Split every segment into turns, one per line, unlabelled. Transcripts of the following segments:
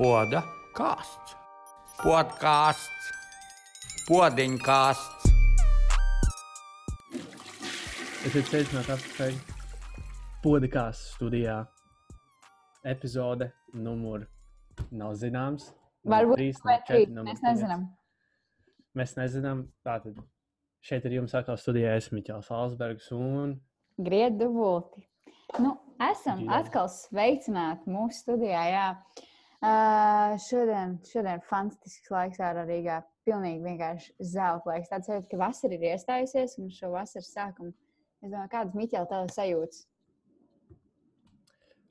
Poda kāsts, podkāsts, podiņkāsts.
Esiet sveicināti atpakaļ podkāstu studijā. Epizode numur nav zināms.
Varbūt
trīs, numur četri,
Mēs nezinām.
Mēs nezinām. Tātad šeit ir jums atkal studijā es Miķels Alsbergs un
Griedu dubulti. Nu, esam
Jā.
atkal sveicināti mūsu studijā. Jā. Uh, šodien, šodien fantastisks laiks ārā Rīgā. Pilnīgi vienkārši zelta laiks. Tāds sajūta, ka vasara ir iestājusies un šo vasaras sākumu. Es domāju, kādas Miķela tavas sajūtas?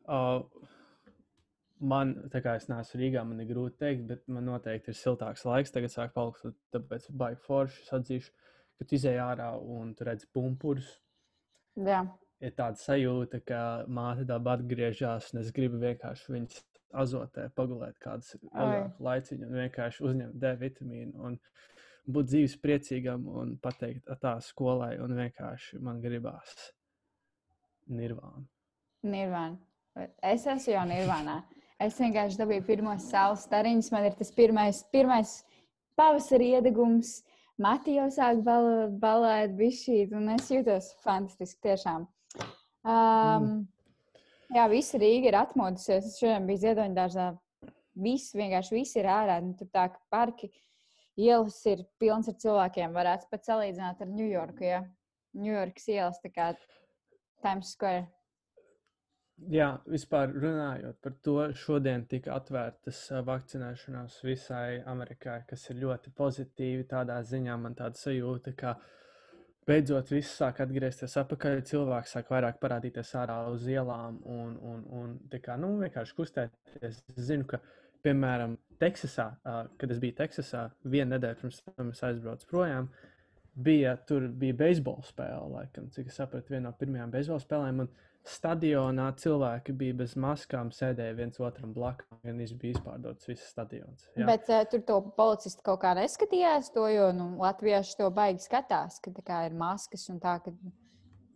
uh, man, tā kā es neesmu Rīgā, man ir grūti pateikt, bet man noteikti ir siltāks laiks. Tagad sāk palikt, tāpēc baigi forši. Atzīšu, ka tu izēj ārā un tu redz pumpurus.
Jā,
ir tāda sajūta, ka māte dabā atgriežas, un es gribu vienkārši viņas azotē pagulēt kādas laiciņu un vienkārši uzņemt D vitamīnu un būt dzīves priecīgam un pateikt tā skolai un vienkārši man gribās nirvānu.
Nirvana. Es esmu jau Nirvānā. Es vienkārši dabūju pirmos saules stariņus. Man ir tas pirmais, pirmais pavasara iedegums. Mati jau sāk bal balēt, bišķīt, un es jūtos fantastiski tiešām. Um, jā, visa Rīga ir atmodusies. Es šodien biju ziedoņdārzā. Viss, vienkārši viss ir ārā. un Tur tā kā parki, ielas ir pilns ar cilvēkiem. Varētu pat salīdzināt ar Ņujorku. Ja? Ņujorkas ielas, tā kā Times Square.
Jā, vispār runājot par to, šodien tika atvērtas ā, vakcinēšanās visai Amerikai, kas ir ļoti pozitīvi. Tādā ziņā man tāda sajūta, ka beidzot viss sāk atgriezties atpakaļ. Cilvēki sāk vairāk parādīties ārā uz ielām un, un, un kā, nu, vienkārši kustēties. Es zinu, ka, piemēram, Teksasā, kad es biju Teksasā, vienu nedēļu pirms tam es aizbraucu projām, bija tur bija beisbola spēle, laikam, cik es sapratu, viena no pirmajām beisbola spēlēm. Un, Stadionā cilvēki bija bez maskām, sēdēja viens otram blakus. Gan viņš bija izpārdots viss stadions. jā.
Bet uh, tur to policisti kaut kā neskatījās to, jo nu, latvieši to baigi skatās, ka tā kā ir maskas un tā, ka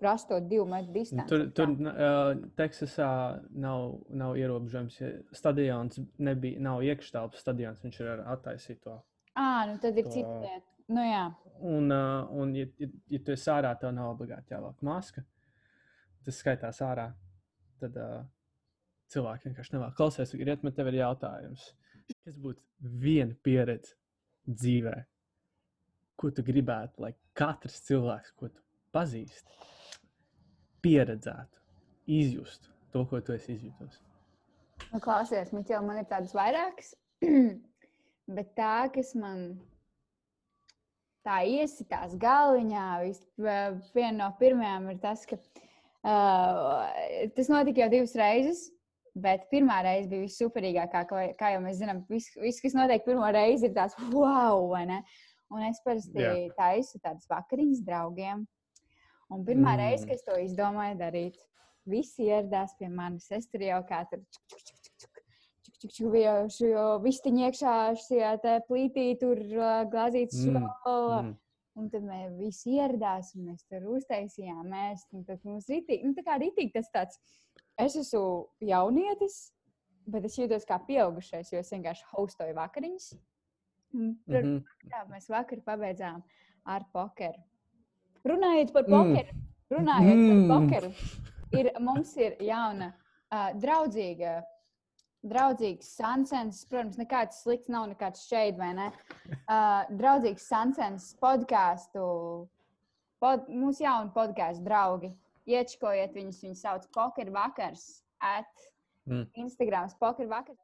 prasa to divu metru distanci.
Tur, tur uh, Teksasā nav, nav ierobežojums. Stadions nebija, nav iekštelpas stadions, viņš ir ar attaisīto.
Ā, nu tad ir
to-
cita lieta. Nu jā,
Un, uh, un ja, ja, ja tu esi ārā, tev nav obligāti jāvelk maska. Tas skaitās ārā. Tad uh, cilvēki vienkārši nevēlas klausīties. Griet, man te ir jautājums. Kas būtu viena pieredze dzīvē, ko tu gribētu, lai katrs cilvēks, ko tu pazīsti, pieredzētu, izjustu to, ko tu esi izjutusi?
nu, klausies, Miķel, man ir tādas vairākas. Bet tā, kas man tā iesitās galviņā, viena no pirmajām ir tas, ka uh, tas notika jau divas reizes. Bet pirmā reize bija vissuperīgākā, kā, kā jau mēs zinām. Viss, vis, kas notiek pirmo reizi, ir tāds wow? Un es parasti
Jā.
taisu tādas vakariņas draugiem. Un pirmā
Mm.
reize, kad es to izdomāju darīt, visi ieradās pie manis. Es tur jau kā tur bija šo vistiņu iekšā, šajā plītī, tur uh, glāzītas
Mm,
šola.
Mm.
Un tad mēs visi ieradās, un mēs tur uztaisījām, mēs tam mums rītīgi, nu, tā kā rītīgi tas tāds. Es esmu jaunietis, bet es jūtos kā pieaugušais, jo es vienkārši hostoju vakariņas. Tur
Mhm.
jā, mēs vakar pabeidzām ar pokeru. Runājot par
Mm.
pokeru, runājot
Mm.
par pokeru, ir, mums ir jauna, uh, draudzīga, draudzīgs sansens. Protams, nekāds slikts nav, nekāds šeit, vai ne? Uh, draudzīgs sansens podkāstu. Pod, mūsu jauni podkāstu draugi. Iečkojiet viņus, viņus sauc Poker Vakars. At
Mm.
Instagram, Poker Vakars.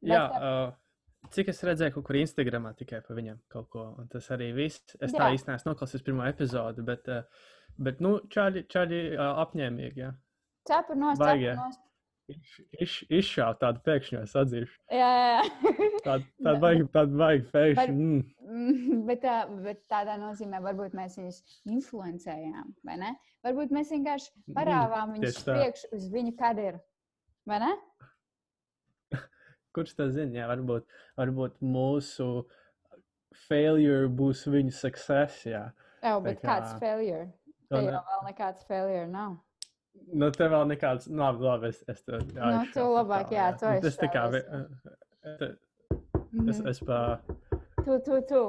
Jā,
Bet,
uh, cik es redzēju, kaut kur Instagramā tikai par viņiem kaut ko. Un tas arī viss. Es tā
Jā.
īsti neesmu noklausījis pirmo epizodi, bet, uh, bet nu, čāļi, čāļi uh, apņēmīgi. Jā.
Cepur nost, cepur nost.
Iš, iš, izšāva tādu pēkšņu, es atzīšu.
Jā, jā,
tādu baigi, tādu baigi
Var-
pēkšņu. Mm.
Mm, bet, tā, bet tādā nozīmē, varbūt mēs viņus influencējām, vai ne? Varbūt mēs vienkārši parāvām
Mm,
viņus
tā.
priekš uz viņu kadru. Vai ne?
Kurš tas zina? Jā, varbūt, varbūt mūsu failure būs viņu success. Jā.
Jā, bet
kā-
kāds failure?
Un,
jau vēl nekāds failure nav.
Nu, te vēl nekāds, nu, labi, labi es, es to
Nu, tu labāk, jā, tu esi
Tas tā kā,
tā,
vi- te-
Mhm.
Es, es pa
Tu, tu, tu.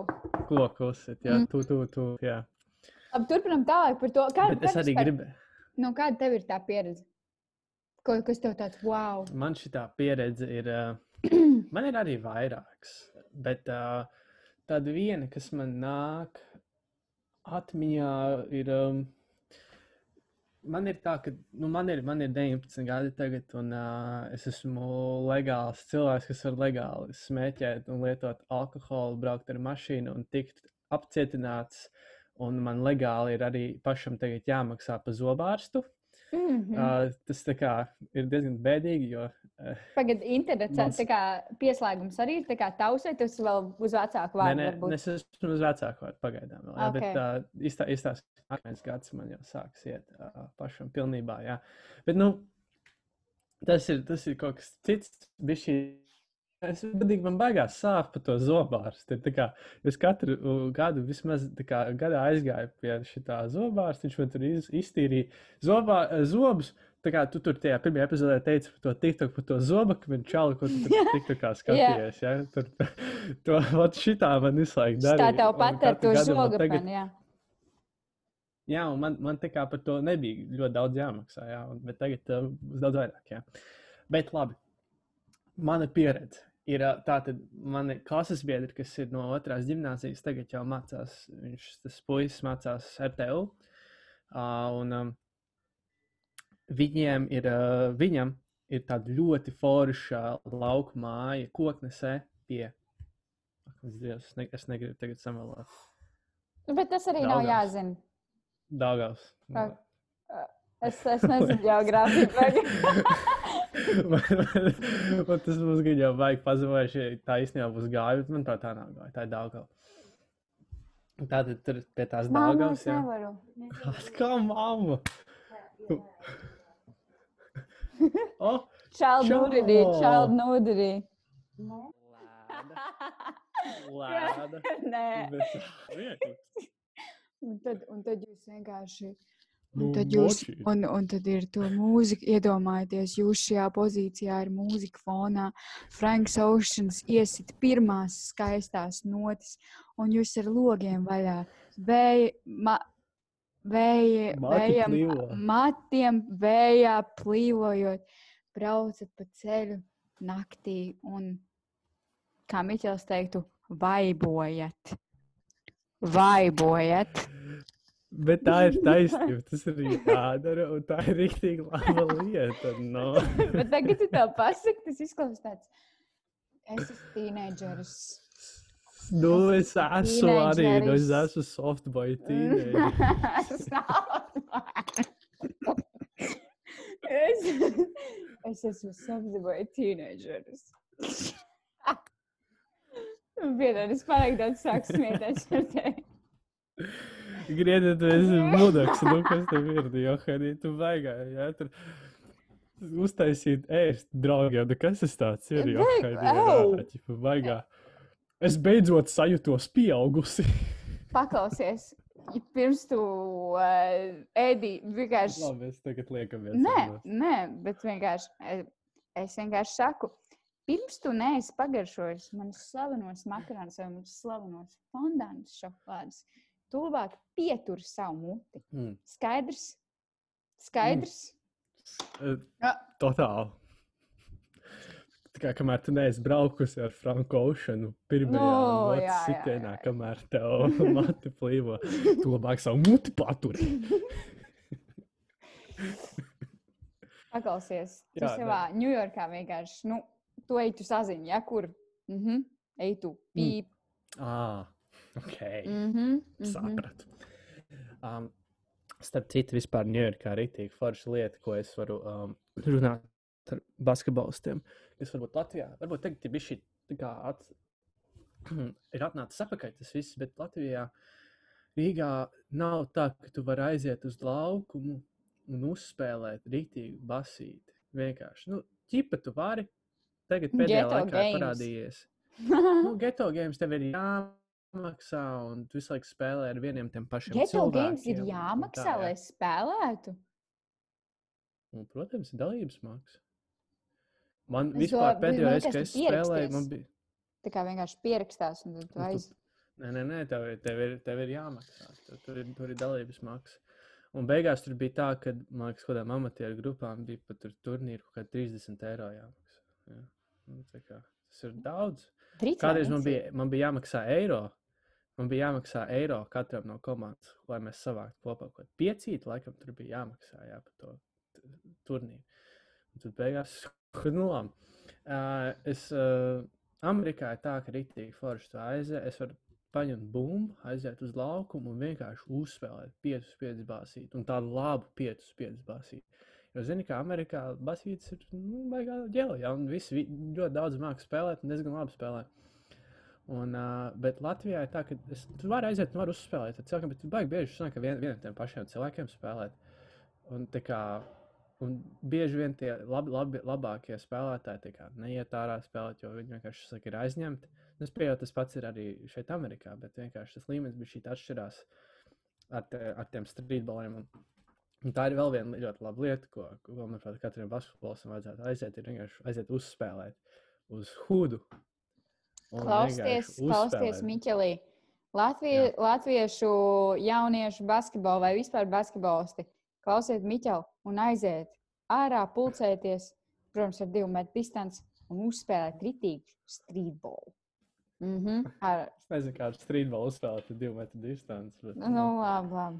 ko klusit, jā,
Mm.
tu, tu, tu, jā.
Labi, turpinām tālāk par to, kāda
Bet es arī gribu,
Nu, kāda tev ir tā pieredze? Ko, kas tev tāds wow?
man šī pieredze ir, uh, man ir arī vairākas, bet uh, tāda viena, kas man nāk atmiņā, ir, um, man ir tā, ka, nu, man ir, man ir 19 gadi tagad, un uh, es esmu legāls cilvēks, kas var legāli smēķēt un lietot alkoholu, braukt ar mašīnu un tikt apcietināts. Un man legāli ir arī pašam jāmaksā par zobārstu.
Mm
Mm.
-hmm.
Uh, tas kā ir diezgan bēdīgi, jo uh,
Pagaidiet, internets
Mans-
kā pieslēgums arī ir tavs, vai tas vēl uz vecāku
nē,
vārdu
nē,
varbūt?
es esmu uz vecāku vārdu pagaidām. Vēl, jā,
Ok.
Bet uh, izstā, izstāst, ka nākamais gads man jau sāks iet uh, pašam pilnībā. Jā. Bet nu, tas ir, tas ir kaut kas cits. Bišķi, Es godīgi man baigās sāp par to zobārstu. Tā kā Es katru gadu vismaz tā kā, gadā aizgāju pie šī zobārsta. Viņš man tur iz, iztīrīja zobā, eh, zobus. Tā kā tu tur tajā pirmajā epizodē teici par to TikTok, par to zobaku, viņa čalu, ko tu tur TikTokā skatījies. Ja? Tur, to, šitā man visu laiku
Tā
darīja.
tev
un
pat ar to žogu
tagad-
jā.
Jā, un man, man tā kā par to nebija ļoti daudz jāmaksā, jā, bet tagad uh, daudz vairāk. Jā. Bet labi, mana pieredze ir ā, tāda, man ir klases biedri, kas ir no otrās gimnāzijas, tagad jau mācās, viņš tas puisis mācās RTU, un um, viņiem ir, viņam ir tāda ļoti forša lauka māja, koknesē pie, Dievs, ne, es negribu tagad samalot,
Nu, Bet tas arī nav
Daugavs.
jāzina.
Daugavs.
Ak. Es, es nezinu, geogrāfiju.
Man- man- man tas mums gan jau vajag pazīmēt, ja tā īstenībā būs bet man tā tā nav gāja. Tā ir Daugava. Tātad tur pie tās
es
jā.
nevaru.
Kā mamma? O,
Child nudity, child nudity.
lēda.
Nē.
Bet.
Un tad, un tad jūs vienkārši.
Nu,
Un tad, jūs, un, un tad ir to mūzika. Iedomājieties, jūs šajā pozīcijā ir mūzika fonā. Franks Oceans iesit pirmās skaistās notis, un jūs ar logiem vaļā. Vēja, ma, vēja,
plīvo.
matiem vējā plīvojot, braucat pa ceļu naktī un, kā Miķels teiktu, vaibojat. Vaibojat.
Bet tā ir taisnība. Tas ir jādara, un tā ir rīktīgi laba lieta. No.
Bet tagad, kad tev pasaka, tas izklausās tāds. Es esmu teenageris.
Nu, es esmu arī, nu, es
Teenageris.
esmu softboy tīneģis.
Es. Es, es esmu apziņoju teenageris. Vienā es pārāk daudz sāku smieties par tevi.
Griedi, tu esi mudaks, nu, kas tev ir, Johani, tu vaigā, jā, tur uztaisīt ēst draugiem, nu, kas tas tāds ir, Johani, jā, ķipa, vaigā. Es beidzot sajūtos pieaugusi.
Paklausies, pirms tu uh, ēdi vienkārši.
Labi, es tagad liekamies.
Nē,
sarunās.
nē, bet vienkārši e- es vienkārši saku, pirms tu neesi pagaršojis manas slavenos makaronus vai manas slavenos fondānus šokolādes, tu labāk pietur savu muti.
Mm.
Skaidrs? Skaidrs?
Eh,
Jā.
Totāli. Tā kā kamēr tu neesi braukusi ar Franku Oceanu, pirmajā
Nu,
no, sitienā, kamēr tev mati plīvo, tu labāk savu muti paturi.
Paklausies, tu
Jā,
savā Ņujorkā vienkārši, nu, tu ej tu saziņ, ja kur? Mhm, ej tu,
Mm.
pīp.
Ah, ok.
Mhm, mhm.
Sapratu. Um, starp citu, vispār Ņujorkā ir rītīgi forša lieta, ko es varu um, runāt ar basketbolistiem. Es varbūt Latvijā, varbūt tagad ir bijis šī tā at, ir atnācis apakaļ tas viss, bet Latvijā Rīgā nav tā, ka tu vari aiziet uz laukumu un uzspēlēt rītīgu basīti. Vienkārši, nu, ķipa tu vari. Tagad pēdējā
Ghetto
laikā
games.
parādījies. Nu, geto games tev ir jāmaksā, un tu visu laiku spēlē ar vieniem tiem pašiem
Geto games ir jāmaksā,
tā, jā.
lai spēlētu.
Un, protams, ir dalības maksa. Man
Es
vispār reizi,
liekas,
kad es spēlēju, man bija.
Tā kā vienkārši pierakstās un tad tu aiz.
Nē, nē, nē tev, ir- tev, ir, tev ir jāmaksā. Tur, tur, ir, tur ir dalības maksa. Un beigās tur bija tā, ka man liekas, kādām amatieru grupām bija pat tur turnīri kaut kā 30 eiro jāmaksā. Jā. Nu, kā, tas ir daudz. Kādreiz man bija, man bija jāmaksā eiro. Man bija jāmaksā eiro katram no komandas, lai mēs savāktu kopā kaut ko piecīti. Laikam tur bija jāmaksā jā, par to turnīru. Un tad beigās, nu labi. Uh, es uh, Amerikā ir tā, ka rītīgi forši tu aiziet. Es varu paņemt bumbu, aiziet uz laukumu un vienkārši uzspēlēt 5-5 basīt. Un tādu labu 5-5 basīt. Jo, zini, kā Amerikā basītas ir nu, baigā ģēlē, ja, un visi vi- ļoti daudz māku spēlēt un diezgan labi spēlē. Un, uh, bet Latvijā ir tā, ka es, tu vari aiziet, tu vari uzspēlēt. ar Cilvēkiem, bet tu baigi bieži sanāk, ka vien, vienam tiem pašiem cilvēkiem spēlēt. Un, kā, un bieži vien tie labi, labi, labākie spēlētāji tā kā, neiet ārā spēlēt, jo viņi vienkārši saka, ir aizņemti. Un Es pieņemu, tas pats ir arī šeit, Amerikā, bet vienkārši tas līmenis bija šī atšķirās ar, te, ar tiem streetballiem. Un, un tā ir vēl viena ļoti laba lieta, ko, ko manuprāt, katram basketbolistam vajadzētu aiziet, ir vienkārši aiziet uzspēlēt uz hudu.
Klausties
uzspēlēt.
Miķelī. Latvie, latviešu jauniešu basketbolu vai vispār basketbolisti. Klausiet Miķelu un aiziet ārā, pulcēties, protams, ar divu metru distanci un uzspēlēt ritīgu streetbolu. Mm -hmm. ar,
Es nezinu, kādu streetballu uzspēlēt ar divu metru distanci. Bet,
nu, labi, labi.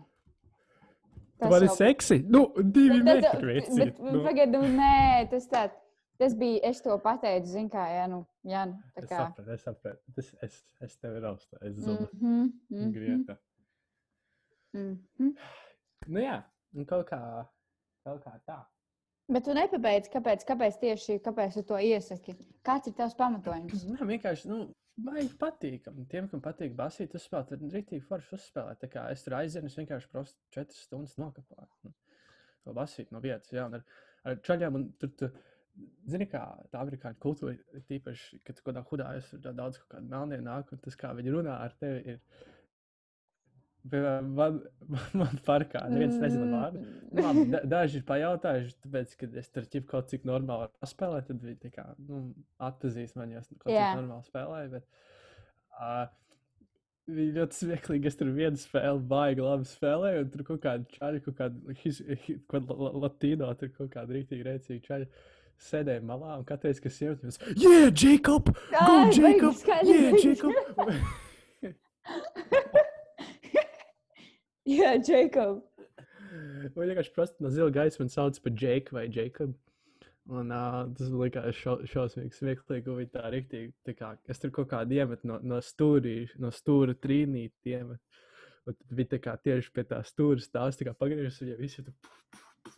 Tu vari
jau-
seksi? Nu, divi
Bet,
metri.
bet, bet,
nu.
pagaidu, nē, tas tā. Tas bija, es to pateicu, zinu, kā, jā, nu, jā, nu, tā
Es
kā.
sapratu, es sapratu. Es, es, es tevi raustu, es zinu.
Mhm,
Mm
mhm,
Grieta.
mhm.
Nu jā, un kaut kā, kaut kā tā.
Bet tu nepabeidz, kāpēc, kāpēc tieši kāpēc tu to iesaki? Kāds ir tavs pamatojums?
Nē, vienkārši, nu, baigi patīkami. Tiem, kam patīk basīt, uzspēlēt, tad rītīgi forši uzspēlēt. Tā kā es tur aizēju, es vienkārši prostu četras stundas nokapāju. Nu, to basīt no vietas, jā, un ar, ar čaļiem, un tur, tu, zini, kā tā amerikāņu kultūra, ir tīpaši, kad kaut kādā hudā esi, tur daudz kaut kāda melnie nāk, un tas, kā viņi runā ar tevi, ir. Piemēram, man, man parkā neviens nezina vārdu. Nu, labi, da, daži ir pajautājuši, tāpēc, ka es tur ķipu kaut cik normāli varu paspēlēt, tad viņi tā kā, nu, atpazīst mani, jo es kaut
Jā.
cik normāli spēlēju. Bet, uh, Viņi ļoti smieklīgi. Es tur vienu spēli, baigi labi spēlēju, un tur kaut kāda čaļa, kaut kāda latīno, tur kaut kāda rītīgi rēcīga čaļa. Sēdēja malā un reizi, kad sieviete mums - Yeah, Jacob! Go, Jacob! Yeah, Jacob!
Jā, Jacob.
Vai vienkārši prasa no zila gaisa man sauc par Jake vai Jacob. Un uh, tas likās šo, šausmīgi smieklīgi, viņi tā rīktīgi, tā kā es tur kaut kādu iemetu no, no stūrī, no stūra trīnīti iemetu. Un tad bija tā kā tieši pie tā stūra stāsts, tā kā pagriežas, un ja visi tur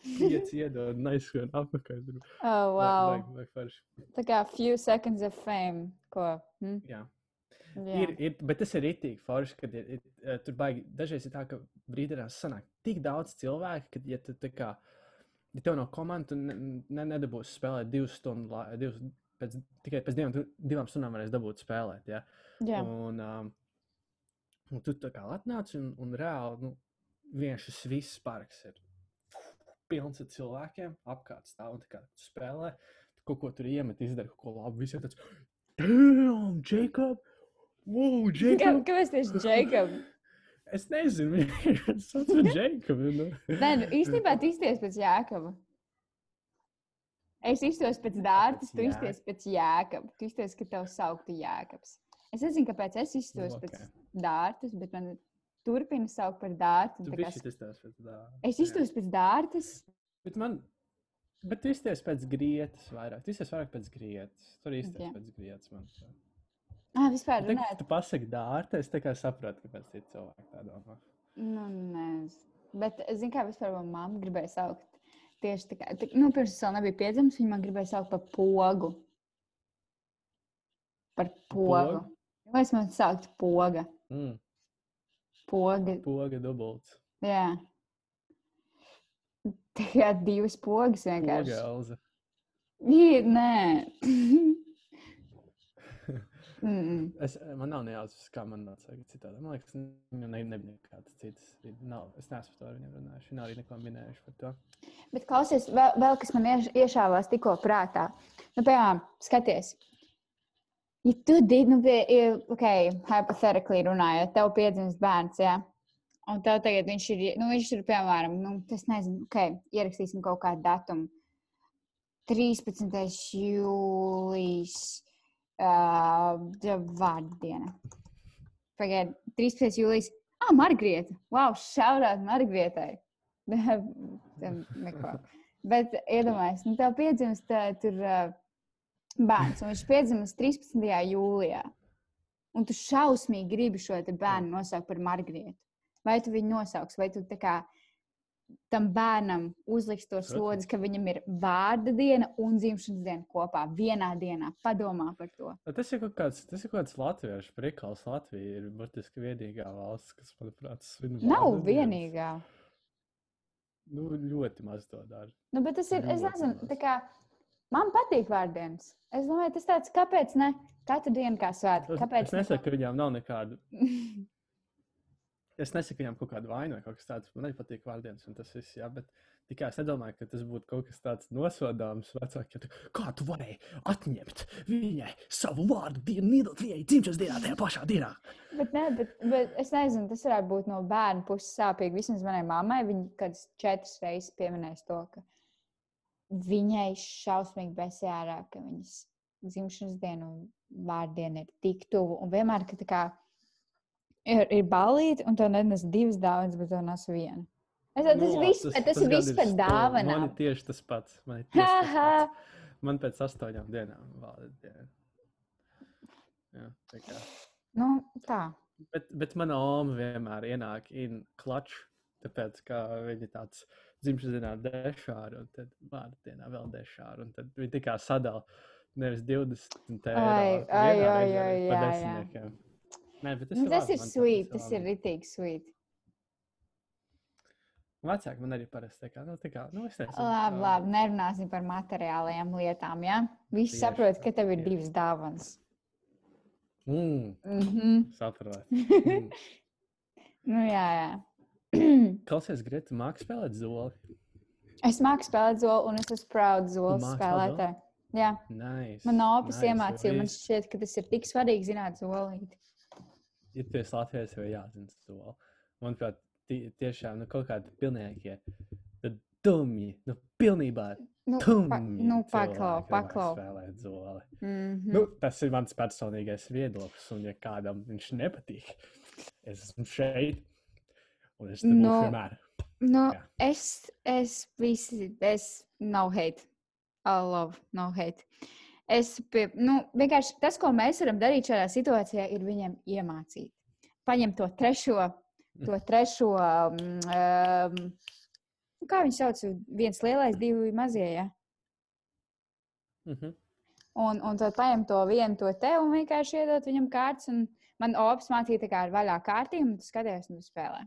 pieci iedod un aizskrien apakaļ. Tur
Oh, wow.
Vajag, vajag forši.
Tā kā few seconds of fame. Ko? Hm?
Jā.
Jā.
Ir, ir, bet tas ir rītīgi forši, kad ir, ir, eh, tur baigi. Dažreiz ir tā, ka brīdinās sanāk tik daudz cilvēku, ka, ja tu tā kā, ja tev nav komanda, tu ne, ne, nedabūsi spēlēt divas stundas, divas, pēc, tikai pēc divām, divām stundām varēs dabūt spēlēt. Ja?
Jā.
Un, um, un tu tā kā atnāc un, un reāli, nu, viens šis viss parks ir pilns ar cilvēkiem, apkārt stāv un kā spēlē, tu kaut ko tur iemet, izdara kaut ko labu, visiem tāds, damn, Jacob! Wow,
Kā,
Jacob!
kāpēc tieši Jacob?
Es nezinu, viņš par Jacobu. Nu.
Nē, nu, īstenībā tu izties pēc Jēkaba. Es iztos pēc Dārtas, tu
Pēc
izties pēc Jēkaba. Tu izties, ka tev sauktu Jēkabs. Es nezinu, kāpēc es iztos
Nu,
pēc
ok.
Dārtas, bet man turpina saukt par Dārtu.
Tu
tā kā
tā.
Es iztos pēc Dārtas.
Bet man, bet tu izties pēc grietas vairāk. Tu izties vairāk pēc grietas. Tur izties
Jā.
pēc grietas, manuprāt.
Ah, vispār
Tad, kad tu pasaki dārta, es tā kā sapratu, kāpēc citi cilvēki tā domā.
Nu, nezinu. Bet, zinu, kā vispār manā mamma gribēja saukt. Tieši tā kā, tā, nu, pirms es vēl nebiju piedzimis, viņa man gribēja saukt par pogu. Par pogu. Vai es man saukt poga?
Mm,
Poga.
poga dubults.
Jā. Tikai divas pogas
Poga
vienkārši.
elza.
Ir, nē. Mm.
Es, man nav nejaucis, kā man nāca citādi. Man liekas, viņam ne, nebija nekāds cits. Nav, es neesmu par to ar viņiem runājis. Viņi nav arī neko minējuši par to.
Bet klausies, vēl, vēl kas man ieš, iešāvās tikko prātā. Nu, piemēram, skaties. Ja tu didi, nu, ja, ok, hypothetically runājot, tev piedzimst bērns, jā. Un tev tagad viņš ir, nu, viņš ir, piemēram, nu, tas nezinu, ok, ierakstīsim kaut kādu datumu. 13. jūlijas uh, vārdiena. Pagaidiet, 13. jūlijas. Ah, Margarita! Wow, šaurāt Margaritai! Neko. Bet iedomājieties, nu, tev piedzimst uh, tur uh, bērns, un viņš piedzimst 13. jūlijā. Un tu šausmīgi gribi šo bērnu nosaukt par Margaritu. Vai tu viņu nosauks, vai tu kā tam bērnam uzliks to slodzi, ka viņam ir vārda diena un dzimšanas diena kopā vienā dienā. Padomā par to.
Bet Tas ir kaut kāds, tas ir kaut kāds latviešu prikals. Latvija ir burtiski vienīgā valsts, kas, manuprāt, svin
Nav
vārdu dienas.
vienīgā.
Nu, ļoti maz to dara.
Nu, bet tas ir, es
Ļoti
nezinu,
maz.
tā kā man patīk vārdienas. Es domāju, tas tāds, kāpēc ne? Katru dienu kā svētki.
Es,
Kāpēc?
es nesaku, ka viņām nav nekāda. Es nesaku, viņām kaut kāda vaina vai kaut kas tāds. Man arī patīk vārdienas, un tas viss, jā, bet tikai es nedomāju, ka tas būtu kaut kas tāds nosodāms vecākiem. Tu- Kā tu varēji atņemt viņai savu vārdu dienu, iedot viņai dzimšanas dienā, tajā pašā dienā?
bet, ne, bet, bet es nezinu, tas varētu būt no bērna puses sāpīgi. Vismaz manai mammai viņa kādas četras reizes pieminēs to, ka viņai šausmīgi besē ārā, ka viņas dzimšanas diena un vārdiena ir tik tuvu. Un vienmēr, ka tā kā ir, ir balīti, un tev nenes divas dāvanas, bet tev nes viena. Es, tas,
Nu,
tas,
labi,
viss, tas, tas ir par
sto- Man ir tieši tas pats. Man, ir tas pats. man pēc astoņām dienām vārda diena. Jā, tā kā.
Nu, tā.
Bet, bet mana oma vienmēr ienāk in clutch, tāpēc, ka viņa ir tāds dzimšanas dienā dešāra, un tad vārdu dienā vēl dešāra, un tad viņi tikai sadala nevis 20 eiro.
Ai,
vienā
ai,
reizē,
ai, ai,
pa
jā, jā.
Nē, bet tas,
Nu,
ir
tas ir sweet, tas ir ritīgi sweet.
Vecāki man arī parasti tā kā, nu, tā kā, nu, es nezinu.
Labi, labi, nerunāsim par materiālajām lietām. Ja? Visi saprot, ka tev ir
tieši
divas dāvanas.
Mm,
Mm -hmm.
saprot. Mm.
nu, jā, jā.
Klausies, Greta, mākslinieks spēlēt zoli.
es māku spēlēt zolu, un es esmu proud zola
māki spēlēt
spēlētāja. Jā,
Nice.
man opis
nice.
iemācīja, man šķiet, ka tas ir tik svarīgi zināt zolīt.
ja tu esi Latvijas, jau jāzina to. Manuprāt, tie, tiešām nu, kaut kādi pilnīgie dumji, nu, pilnībā
Nu,
dumji.
pa, nu paklau, paklau.
Spēlēt zoli.
Mm -hmm.
Nu, tas ir mans personīgais viedoklis, un ja kādam viņš nepatīk, es esmu šeit, un es te būšu
Nu,
vienmēr.
Nu,
Jā.
es, es visi, es no hate. I love, no hate. Es pie, nu, vienkārši tas, ko mēs varam darīt šajā situācijā, ir viņiem iemācīt. Paņemt to trešo, to trešo, um, um, kā viņi sauc, viens lielais, divi mazie. Ja?
Mhm.
Un, un tad paņemt to vienu, to te un vienkārši iedot viņam kārtas. Un man ops mācīja tā kā ar vaļā kārtīm, un tu skaties, un tu spēlē.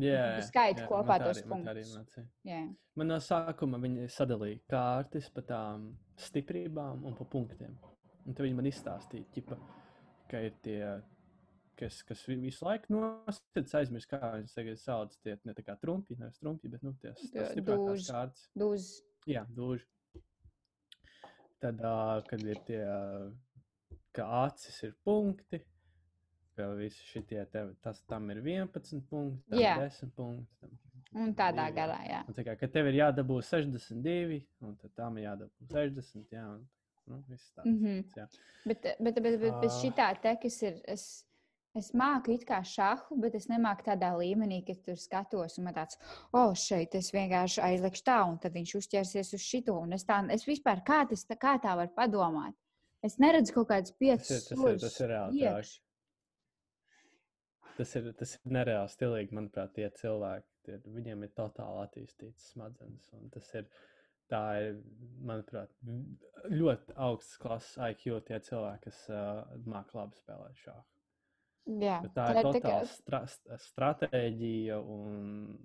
Jā,
Tu skaiti
jā,
kopā
man
tos
man
punktus. Jā.
Man no sākuma viņi sadalīja kārtas pa tām stiprībām un pa punktiem. Un tad viņi man izstāstīja, ķipa, ka ir tie, kas, kas vi- visu laiku nosacīts, aizmirst, kā viņas tagad sauc. Tie ne tā kā trumpi, nevis trumpi, bet nu, tie stiprākās kārtas.
Dūz.
Jā, dūži. Tad, uh, kad ir tie, uh, ka acis ir punkti, ka visi šitie, te, tas tam ir 11 punkti, tam
Jā.
ir 10 punkti. Tam
Un tādā
divi,
garā, jā.
Un tā kā, ka tev ir jādabū 62, un tad tam ir jādabū 60. Jā, un, nu, viss tāds.
Mm -hmm.
jā.
Bet, bet, bet, bet, bet
Ah.
šitā te, kas ir, es, es māku it kā šahu, bet es nemāku tādā līmenī, ka tur skatos un man tāds, o, oh, šeit es vienkārši aizlikšu tā, un tad viņš uzķersies uz šito. Un es tā, es vispār, kā, tas, kā tā var padomāt? Es neredzu kaut kādus
Tas
piecus
ir, tas ir, tas ir reāli. Tas ir, tas ir nereāli stilīgi, manuprāt, tie cilvēki. Tie, viņiem ir totāli attīstīts smadzenes. Tas ir, tā ir, manuprāt, ļoti augsts klases IQ tie cilvēki, kas uh, māca labi spēlēt šādu.
Jā,
Bet tā ir
tā kā-
totāla stra st- stratēģija un,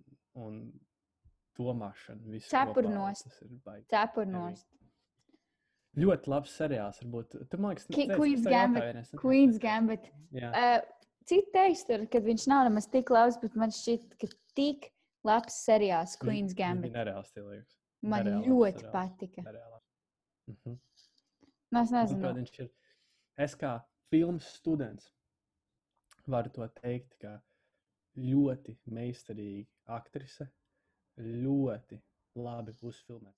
un domāšana. ir baigi.
cepurnost.
Ļoti labs seriāls. Varbūt. Tu man liekas, teici,
Queen's Gambit. Queen's Gambit. Uh, Citi teiks, tur, ka viņš nav nemaz tik labs, bet man šķiet, ka tik labs seriāls Queen's Gambit.
Nereāls stilīgs.
Man
nereāls
ļoti
seriāls.
patika.
Nereāls. Mhm.
Nu, Es nezinu,
Manuprāt, viņš ir. Es kā filmas students varu to teikt, ka ļoti meistarīga aktrise, ļoti labi uzfilmēta.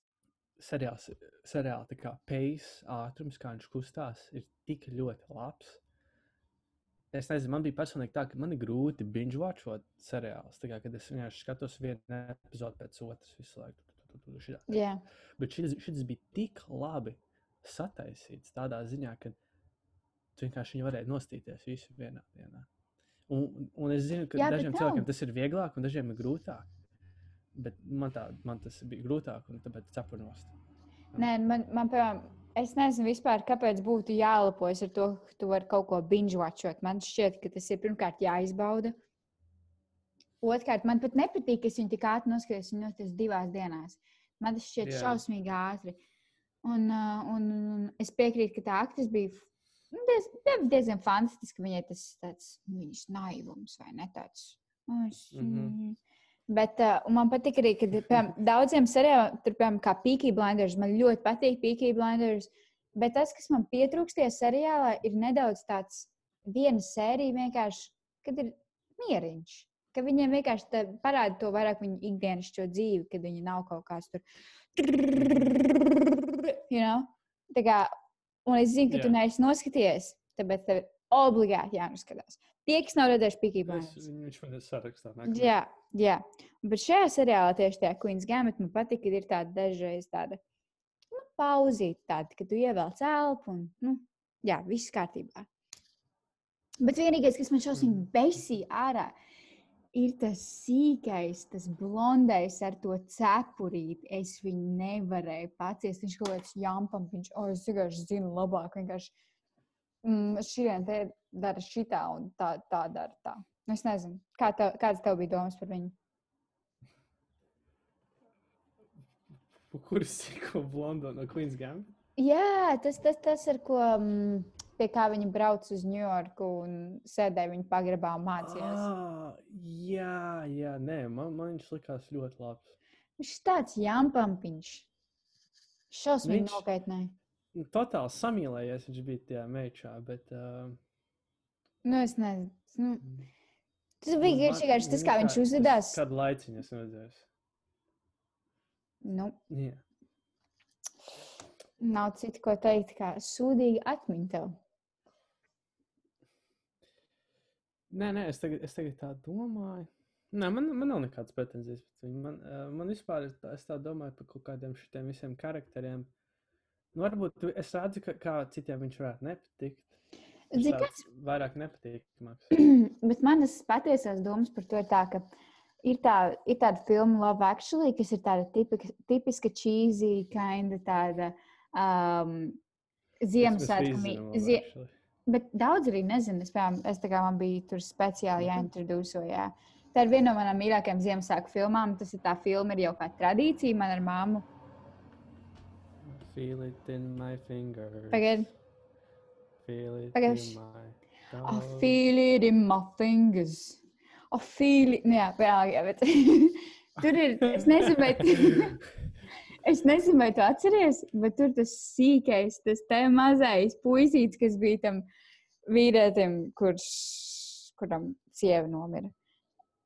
Seriāls, seriāli tā kā pace, ātrums, kā viņš kustās, ir tik ļoti labs. Es nezinu, man bija personīgi tā, ka man ir grūti binge-watchot seriālus. Tā kā, kad es vienkārši skatos vienu epizodi pēc otras visu laiku. Tu, tu, tu,
jā.
Bet šis, šis bija tik labi sataisīts tādā ziņā, ka tu vienkārši varēji nostīties visu vienā dienā. Un, un es zinu, ka
Jā,
dažiem cilvēkiem tas ir vieglāk, un dažiem ir grūtāk. Bet man, tā, man tas bija grūtāk, un tāpēc cepurnos.
Nē, man, man piemēram, es nezinu vispār, kāpēc būtu jālepojas ar to, ka tu vari kaut ko binge-watchot. Man šķiet, ka tas ir pirmkārt jāizbauda. Otrkārt, man pat nepatīk, ka es viņu tik ātri noskatījos, viņu noskatījos divās dienās. Man tas šķiet
Jā.
šausmīgi ātri. Un, uh, un, un es piekrītu, ka tā aktris bija nu, diez, diez, diezgan fantastiska. Viņai tas tāds nu, naivums vai ne tāds. nu, Es,
Mhm.
Bet uh, man patīk arī, ka piemēram, daudziem seriāliem, piemēram, kā Peaky Blinders, man ļoti patīk Peaky Blinders. Bet tas, kas man pietrūkst tajā seriālā, ir nedaudz tāds viena sērija, vienkārši, kad ir mieriņš. Ka viņiem vienkārši parāda to vairāk viņu ikdienas dzīvi, kad viņi nav kaut kāds tur. You know? Tā kā, un es zinu, ka tu
Jā.
neesi noskatījies, tāpēc tev obligāti jānoskatās. Tie, kas nav redzējuši
Es,
Blinders.
viņš man ir sarakstā. nākamais.
Jā, jā. Bet šajā seriālā tieši tajā Queen's Gambit man patīk, ka ir tāda dažreiz tāda nu, pauzīt, tāda, ka tu ievelc elpu un, nu, jā, viss kārtībā. Bet vienīgais, kas man šausmīgi
Mhm.
besīja ārā, ir tas sīkais, tas blondais ar to cepurīti. Es viņu nevarēju paciest. Viņš kaut kāds jampam, viņš, o, es vienkārši zinu labāk, vienkārši mm, šodien te dara šitā un tā, tā dara tā. Nu, Es nezinu, kā tev, kādas tev bija domas par viņu.
Kuras sīko blondo no Queen's Gambit?
Jā, tas, tas, tas ir ko, mm, pie kā viņi brauc uz Ņujorku un sēdēja viņa pagrabā un mācījās.
Ah, jā, jā, nē, man, man viņš likās ļoti labs.
Viņš ir tāds jampampiņš. Šausmīgi.
Nu, Totāli samīlējies viņš bija tajā mečā, bet. Uh,
Nu, es nezinu. Nu, tas
nu,
bija
man-
vienkārši tas,
nu,
kā viņš uzvedās.
Kādu laiciņu es redzēju.
Nu,
Jā.
nav citu, ko teikt, kā sūdīgi atmiņa tev.
Nē, nē, es tagad, es tagad tā domāju. Nē, man, man nav nekādas pretenzijas. Man, uh, man vispār, es tā, tā domāju par kaut kādiem šiem visiem charakteriem. Nu, varbūt tu- es redzu, ka kā citiem viņš varētu nepatikt.
Zini,
tāds Vairāk nepatīkamāks.
Bet manas patiesās domas par to ir tā, ka ir, tā, ir tāda filma Love Actually, kas ir tāda tipika, tipiska cheesy, kinda tāda um, Ziemassvētku zie- Bet daudz arī nezinu. Es, piemēram, es tā kā man bija tur speciāli
Mhm.
jāintroducē. Jā. Tā ir viena no manām mīļākajām Ziemassvētku filmām. Tas ir tā filma, ir jau kā tradīcija man ar māmu.
Feel it in my fingers.
Pagaid,
Feel it
Pagaid.
in my
I feel it in my fingers. I feel it. Jā, jā, bet tur ir. Es nezinu, vai, es nezinu, vai tu atceries, bet tur tas sīkais, tas te mazais puisīts, kas bija tam vīrietim, kurš, kuram sieva nomira.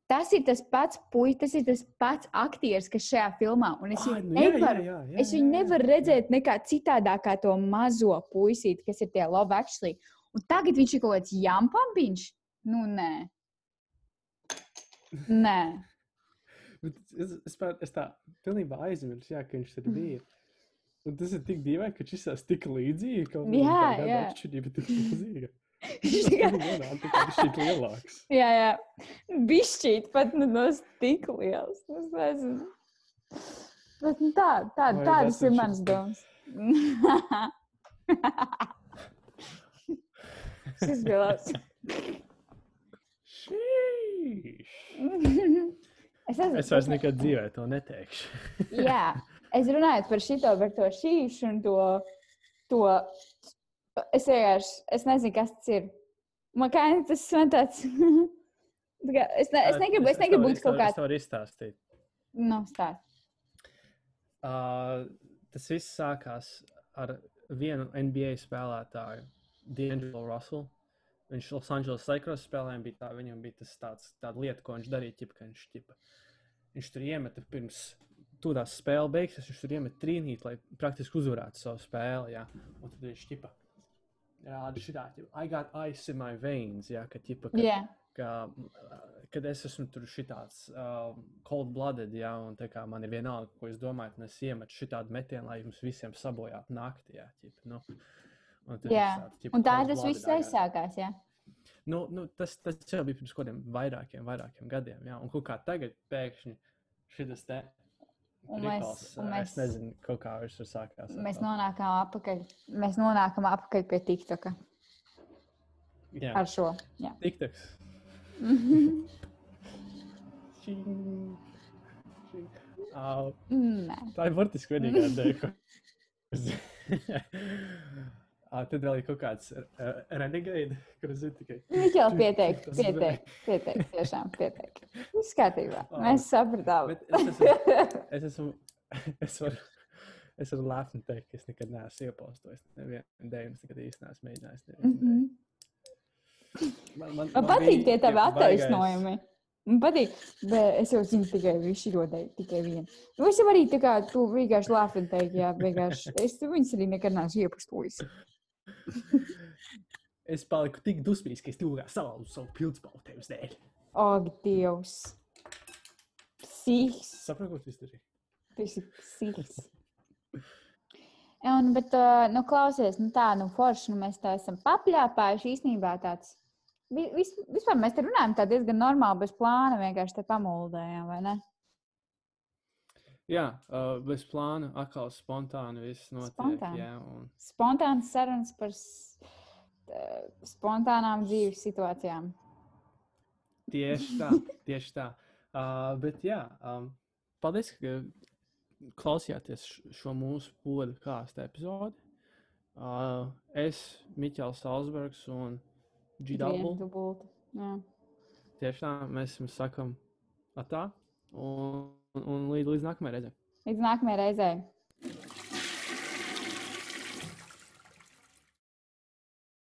Tas ir tas pats puisis, tas ir tas pats aktieris, kas šajā filmā. Un es viņu
nu jā, jā,
nevaru,
jā, jā,
es viņu nevaru redzēt nekā citādāk, kā to mazo puisīti, kas ir tie Love Actually. Un tagad viņš ir kaut kāds jampampiņš. Nu, nē. Nē.
Es, es, es tā pilnībā aizmirsu, jā, ka viņš tur bija. Un tas ir tik dīvaini, ka šis ir tik kāda
Jā, jā.
atšķirība tik milzīga.
Viņš
Viņš ir lielāks.
jā, jā. Bišķīt pat nu, no tik liels. Es nezinu. Bet, nu, tā, tā,
Vai
tādas ir manas domas. Šis bija labs. Es, esmu,
Es vairs nekad dzīvē to neteikšu.
Jā, es runāju par šito, par to šīšu un to to. Es vienkārši, es nezinu, kas tas ir. Man kā tas man tāds. Es, ne, es negribu, es negribu būt kaut
kādā. Es varu izstāstīt.
Nu, stāst.
Uh, tas viss sākās ar vienu NBA spēlētāju, D'Angelo Russellu. Viņš Los Angeles Lakers spēlēja, bija tā, viņam bija tas tāds, tāda lieta, ko viņš darīja, ķipa, ka viņš, ķipa, viņš tur iemeta pirms tūdās spēles beigās, viņš tur iemeta trīnīt, lai praktiski uzvarētu savu spēli, jā. Un tad viņš, ķipa, rāda šitā, ķipa, I got ice in my veins, jā, ka, ķipa, ka,
Jā,
ka, kad es esmu tur šitāds uh, cold blooded, ja, un tā kā man ir vienalga, ko es domāju, tad es iemetu šitādu metienu, lai jums visiem sabojātu naktī, jā, ķip, nu. Un, es tāds, ķip,
Un tā tas viss aizsākās. Jā.
Nu, nu, tas, tas jau bija pirms kaut kādiem vairākiem, vairākiem gadiem, jā, un kaut kā tagad pēkšņi šitas te.
Un mēs-
rituāls,
un mēs-
Es nezinu, kaut kā viņš tur sākās.
Mēs
atkal.
nonākam atpakaļ. Mēs nonākam atpakaļ pie TikToka
Jā,
ar šo. Jā.
TikToks. Tā ir burtiski vienīgā dēļ. Ā, Tad vēl ir kaut kāds uh, renegade, kurš zina tikai.
Miķel, pieteik,
Tas
pieteik, pieteik, tiešām pieteik. Viss kārtībā.
Oh.
Mēs sapratām.
Es esmu, es esmu, es varu, es varu lepni teikt, ka es nekad neesmu iepostojis. Nevienu dēļ es nekad īsti neesmu mēģinājis.
Mhm.
dēļ. Man, man,
Man patīk tie tavi
baigais-
attaisnojumi. Man patīk, bet es jau zinu tikai visu šo dēļ, tikai vienu. Nu, es jau arī tā kā tu vienkārši lāfi teikt, jā, vienkārši. Es viņus arī nekad neesmu iepostojis.
Es paliku tik dusmīgs, ka es tūlīt salauzu savu pildspalvu tevis dēļ.
Ak, Dievs. Psihs.
Saprotu, ko tu izdarīji?
Tas ir psihs. Un, bet, nu, klausies, nu tā, nu, forši, nu, mēs tā esam papļāpājuši īstenībā tāds. vi- Vis, vispār mēs te runājam tā diezgan normāli, bez plāna, vienkārši te pamuldējām, vai ne?
Jā, uh, bez plāna, atkal spontāni viss notiek.
Spontāni.
Jā, un
Spontāns sarunas par eh, spontānām dzīves situācijām.
tieši tā, tieši tā. Uh, bet jā, um, paldies, ka klausījāties šo mūsu podkāstu epizodi. Uh, es, Miķels Salzbergs un.
Jā.
Tieši tā, mēs jums sakam atā un, un līdz, līdz nākamajai reizei.
Līdz nākamajai reizei.